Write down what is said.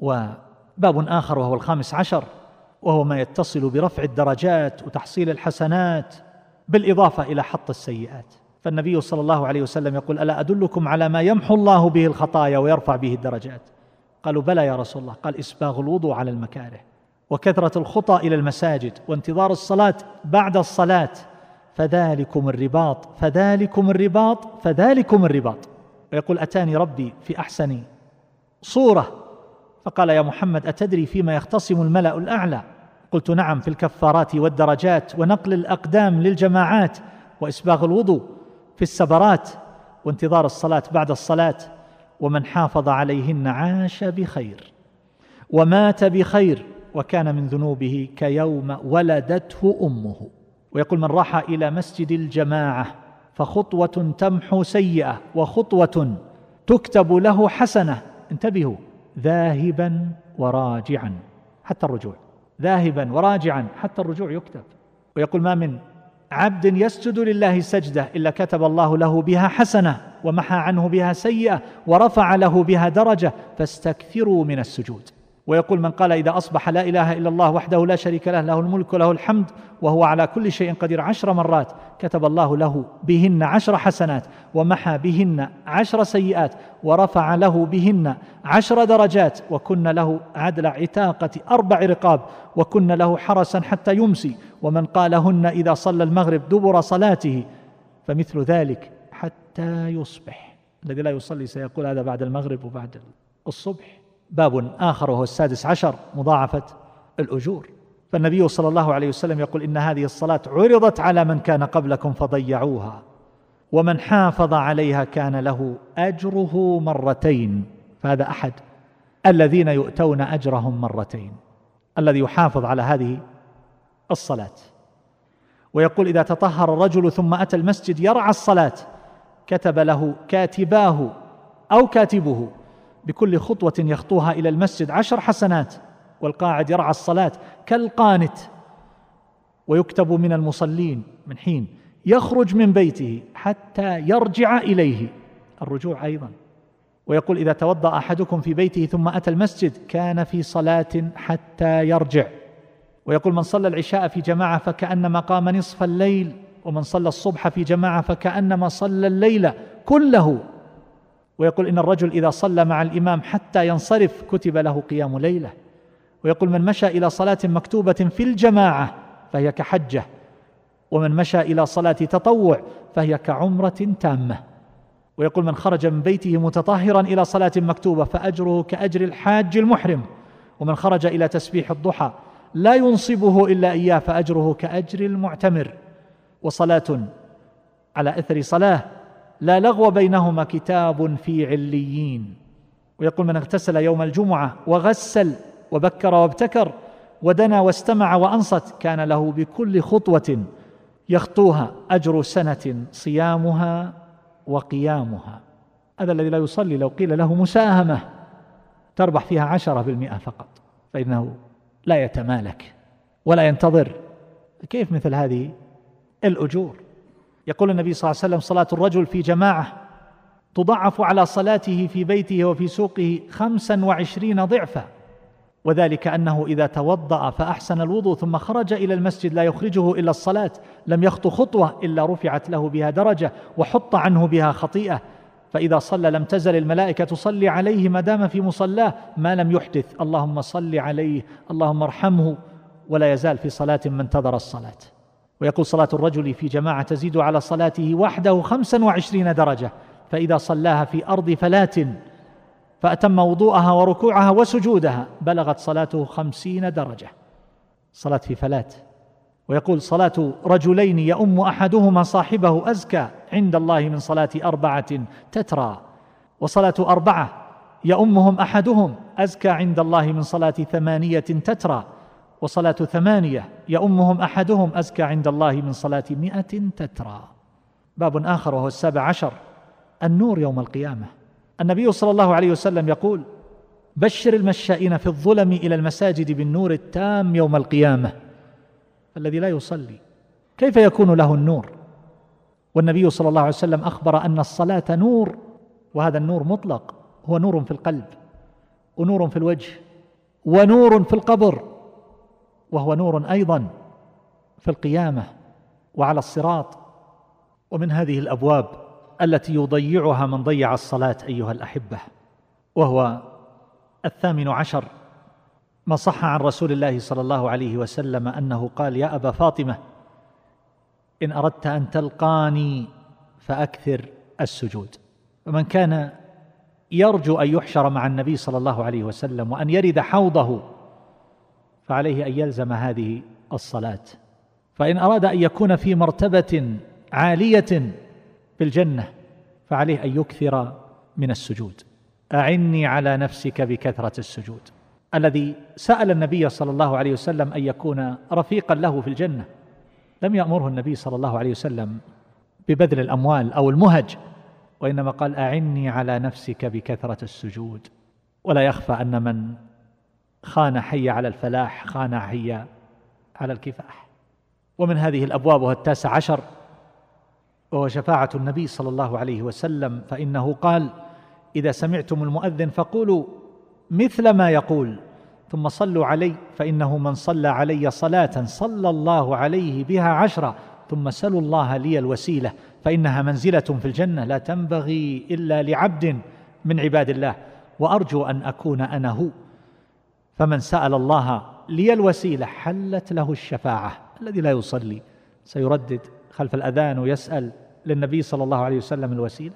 وباب آخر وهو الخامس عشر وهو ما يتصل برفع الدرجات وتحصيل الحسنات بالإضافة إلى حط السيئات. فالنبي صلى الله عليه وسلم يقول ألا أدلكم على ما يمحو الله به الخطايا ويرفع به الدرجات؟ قالوا بلى يا رسول الله. قال إسباغ الوضوء على المكاره وكثرة الخطى إلى المساجد وانتظار الصلاة بعد الصلاة فذلكم الرباط فذلكم الرباط فذلكم الرباط. ويقول أتاني ربي في أحسن صورة فقال يا محمد أتدري فيما يختصم الملأ الأعلى؟ قلت نعم في الكفارات والدرجات ونقل الأقدام للجماعات وإسباغ الوضوء في السبرات وانتظار الصلاة بعد الصلاة ومن حافظ عليهن عاش بخير ومات بخير وكان من ذنوبه كيوم ولدته أمه. ويقول من راح إلى مسجد الجماعة فخطوة تمحو سيئة وخطوة تكتب له حسنة. انتبهوا ذاهبا وراجعا حتى الرجوع. ذاهبا وراجعا حتى الرجوع يكتب. ويقول ما من عبد يسجد لله سجدة إلا كتب الله له بها حسنة ومحى عنه بها سيئة ورفع له بها درجة فاستكثروا من السجود. ويقول من قال إذا أصبح لا إله إلا الله وحده لا شريك له له الملك وله الحمد وهو على كل شيء قدير. عشر مرات كتب الله له بهن عشر حسنات ومحى بهن عشر سيئات ورفع له بهن عشر درجات وكن له عدل عتاقة أربع رقاب وكن له حرسا حتى يمسي. ومن قالهن إذا صلى المغرب دبر صلاته فمثل ذلك حتى يصبح. الذي لا يصلي سيقول هذا بعد المغرب وبعد الصبح. باب آخر وهو السادس عشر مضاعفة الأجور. فالنبي صلى الله عليه وسلم يقول إن هذه الصلاة عرضت على من كان قبلكم فضيعوها ومن حافظ عليها كان له أجره مرتين. فهذا أحد الذين يؤتون أجرهم مرتين الذي يحافظ على هذه الصلاة. ويقول إذا تطهر الرجل ثم أتى المسجد يرعى الصلاة كتب له كاتباه أو كاتبه. بكل خطوة يخطوها إلى المسجد عشر حسنات والقاعد يرعى الصلاة كالقانت. ويكتب من المصلين من حين يخرج من بيته حتى يرجع إليه. الرجوع أيضا. ويقول إذا توضأ أحدكم في بيته ثم أتى المسجد كان في صلاة حتى يرجع. ويقول من صلى العشاء في جماعة فكأنما قام نصف الليل ومن صلى الصبح في جماعة فكأنما صلى الليل كله. ويقول إن الرجل إذا صلى مع الإمام حتى ينصرف كتب له قيام ليلة. ويقول من مشى إلى صلاة مكتوبة في الجماعة فهي كحجة. ومن مشى إلى صلاة تطوع فهي كعمرة تامة. ويقول من خرج من بيته متطهرا إلى صلاة مكتوبة فأجره كأجر الحاج المحرم. ومن خرج إلى تسبيح الضحى لا ينصبه إلا إياه فأجره كأجر المعتمر. وصلاة على إثر صلاة لا لغو بينهما كتاب في عليين. ويقول من اغتسل يوم الجمعة وغسل وبكر وابتكر ودنا واستمع وأنصت كان له بكل خطوة يخطوها أجر سنة صيامها وقيامها. هذا الذي لا يصلي لو قيل له مساهمة تربح فيها عشرة بالمئة فقط فإنه لا يتمالك ولا ينتظر. كيف مثل هذه الأجور؟ يقول النبي صلى الله عليه وسلم صلاة الرجل في جماعة تضعف على صلاته في بيته وفي سوقه خمسا وعشرين ضعفا وذلك أنه إذا توضأ فأحسن الوضوء ثم خرج إلى المسجد لا يخرجه إلا الصلاة لم يخط خطوة إلا رفعت له بها درجة وحط عنه بها خطيئة فإذا صلى لم تزل الملائكة تصلي عليه ما دام في مصلاه ما لم يحدث اللهم صل عليه اللهم ارحمه ولا يزال في صلاة من انتظر الصلاة. ويقول صلاة الرجل في جماعة تزيد على صلاته وحده خمسا وعشرين درجة فإذا صلاها في أرض فلاة فأتم وضوءها وركوعها وسجودها بلغت صلاته خمسين درجة. صلاة في فلاة ويقول صلاة رجلين يؤم أحدهما صاحبه أزكى عند الله من صلاة أربعة تترى. وصلاة أربعة يؤمهم أحدهم أزكى عند الله من صلاة ثمانية تترى. وصلاة ثمانية يؤمهم أحدهم أزكى عند الله من صلاة مئة تترى. باب آخر وهو السابع عشر النور يوم القيامة. النبي صلى الله عليه وسلم يقول بشر المشائين في الظلم إلى المساجد بالنور التام يوم القيامة الذي لا يصلي. كيف يكون له النور؟ والنبي صلى الله عليه وسلم أخبر أن الصلاة نور وهذا النور مطلق هو نور في القلب ونور في الوجه ونور في القبر. وهو نور أيضا في القيامة وعلى الصراط. ومن هذه الأبواب التي يضيعها من ضيع الصلاة أيها الأحبة وهو الثامن عشر. ما صح عن رسول الله صلى الله عليه وسلم أنه قال يا أبا فاطمة إن أردت أن تلقاني فأكثر السجود. فمن كان يرجو أن يحشر مع النبي صلى الله عليه وسلم وأن يرد حوضه فعليه أن يلزم هذه الصلاة. فإن أراد أن يكون في مرتبة عالية في الجنة فعليه أن يكثر من السجود. أعني على نفسك بكثرة السجود. الذي سأل النبي صلى الله عليه وسلم أن يكون رفيقا له في الجنة لم يأمره النبي صلى الله عليه وسلم ببذل الأموال أو المهج وإنما قال أعني على نفسك بكثرة السجود. ولا يخفى أن من خان حي على الفلاح خان حي على الكفاح. ومن هذه الأبواب التاسع عشر وهو شفاعة النبي صلى الله عليه وسلم فإنه قال إذا سمعتم المؤذن فقولوا مثل ما يقول ثم صلوا علي فإنه من صلى علي صلاة صلى الله عليه بها عشرا ثم سلوا الله لي الوسيلة فإنها منزلة في الجنة لا تنبغي إلا لعبد من عباد الله وأرجو أن أكون أنا هو. فمن سأل الله لي الوسيلة حلت له الشفاعة الذي لا يصلي. سيردد خلف الأذان ويسأل للنبي صلى الله عليه وسلم الوسيلة.